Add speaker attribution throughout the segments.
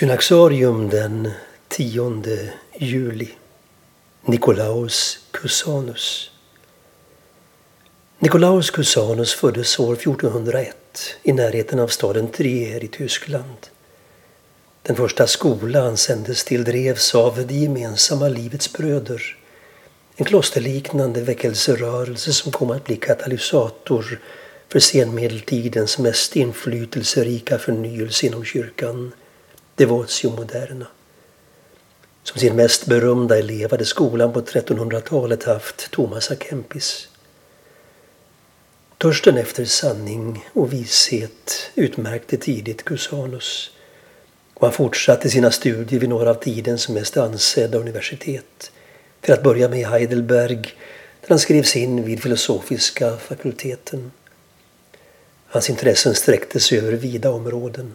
Speaker 1: Synaxarium den 10 juli. Nikolaus Cusanus. Nikolaus Cusanus föddes år 1401 i närheten av staden Trier i Tyskland. Den första skola han sändes till drevs av det gemensamma livets bröder. En klosterliknande väckelserörelse som kom att bli katalysator för senmedeltidens mest inflytelserika förnyelse inom kyrkan Devotio Moderna. Som sin mest berömda elev hade skolan på 1300-talet haft Thomas A. Kempis. Törsten efter sanning och vishet utmärkte tidigt Cusanus och han fortsatte sina studier vid några av tidens mest ansedda universitet. Till att börja med i Heidelberg där han skrevs in vid filosofiska fakulteten. Hans intressen sträckte sig över vida områden.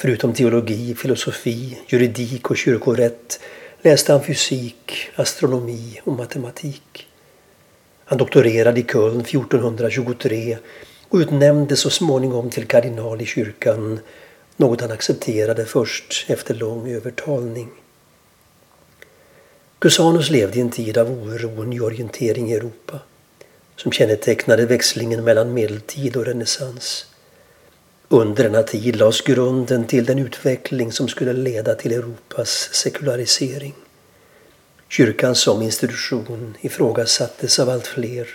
Speaker 1: Förutom teologi, filosofi, juridik och kyrkorätt läste han fysik, astronomi och matematik. Han doktorerade i Köln 1423 och utnämndes så småningom till kardinal i kyrkan, något han accepterade först efter lång övertalning. Cusanus levde i en tid av oro och nyorientering i Europa som kännetecknade växlingen mellan medeltid och renässans. Under denna tid lades grunden till den utveckling som skulle leda till Europas sekularisering. Kyrkan som institution ifrågasattes av allt fler.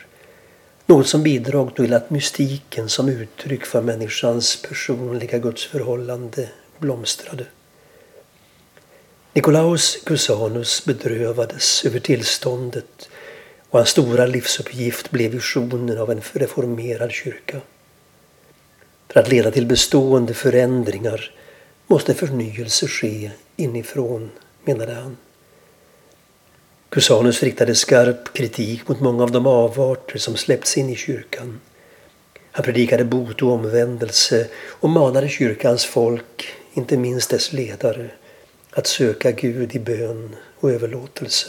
Speaker 1: Något som bidrog till att mystiken som uttryck för människans personliga gudsförhållande blomstrade. Nikolaus Cusanus bedrövades över tillståndet och hans stora livsuppgift blev visionen av en reformerad kyrka. För att leda till bestående förändringar måste förnyelse ske inifrån, menade han. Cusanus riktade skarp kritik mot många av de avarter som släppts in i kyrkan. Han predikade bot och omvändelse och manade kyrkans folk, inte minst dess ledare, att söka Gud i bön och överlåtelse.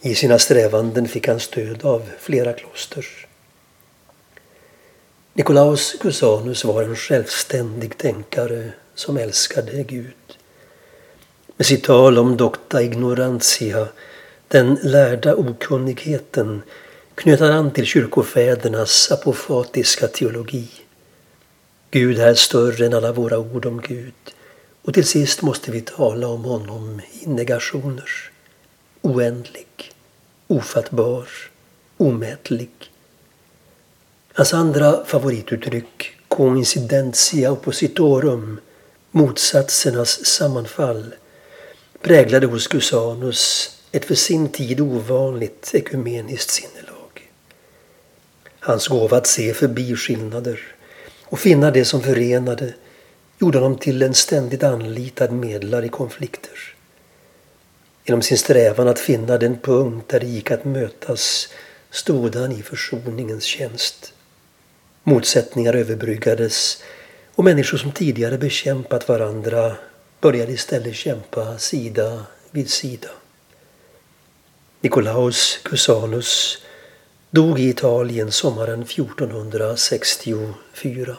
Speaker 1: I sina strävanden fick han stöd av flera kloster. Nikolaus Cusanus var en självständig tänkare som älskade Gud. Med sitt tal om docta ignorantia, den lärda okunnigheten, knöt han an till kyrkofädernas apofatiska teologi. Gud är större än alla våra ord om Gud och till sist måste vi tala om honom i negationer. Oändlig, ofattbar, omätlig Hans andra favorituttryck, coincidentia oppositorum, motsatsernas sammanfall, präglade hos Cusanus ett för sin tid ovanligt ekumeniskt sinnelag. Hans gåva att se förbi skillnader och finna det som förenade gjorde honom till en ständigt anlitad medlare i konflikter. Genom sin strävan att finna den punkt där det gick att mötas stod han i försoningens tjänst. Motsättningar överbryggades och människor som tidigare bekämpat varandra började istället kämpa sida vid sida. Nikolaus Cusanus dog i Italien sommaren 1464.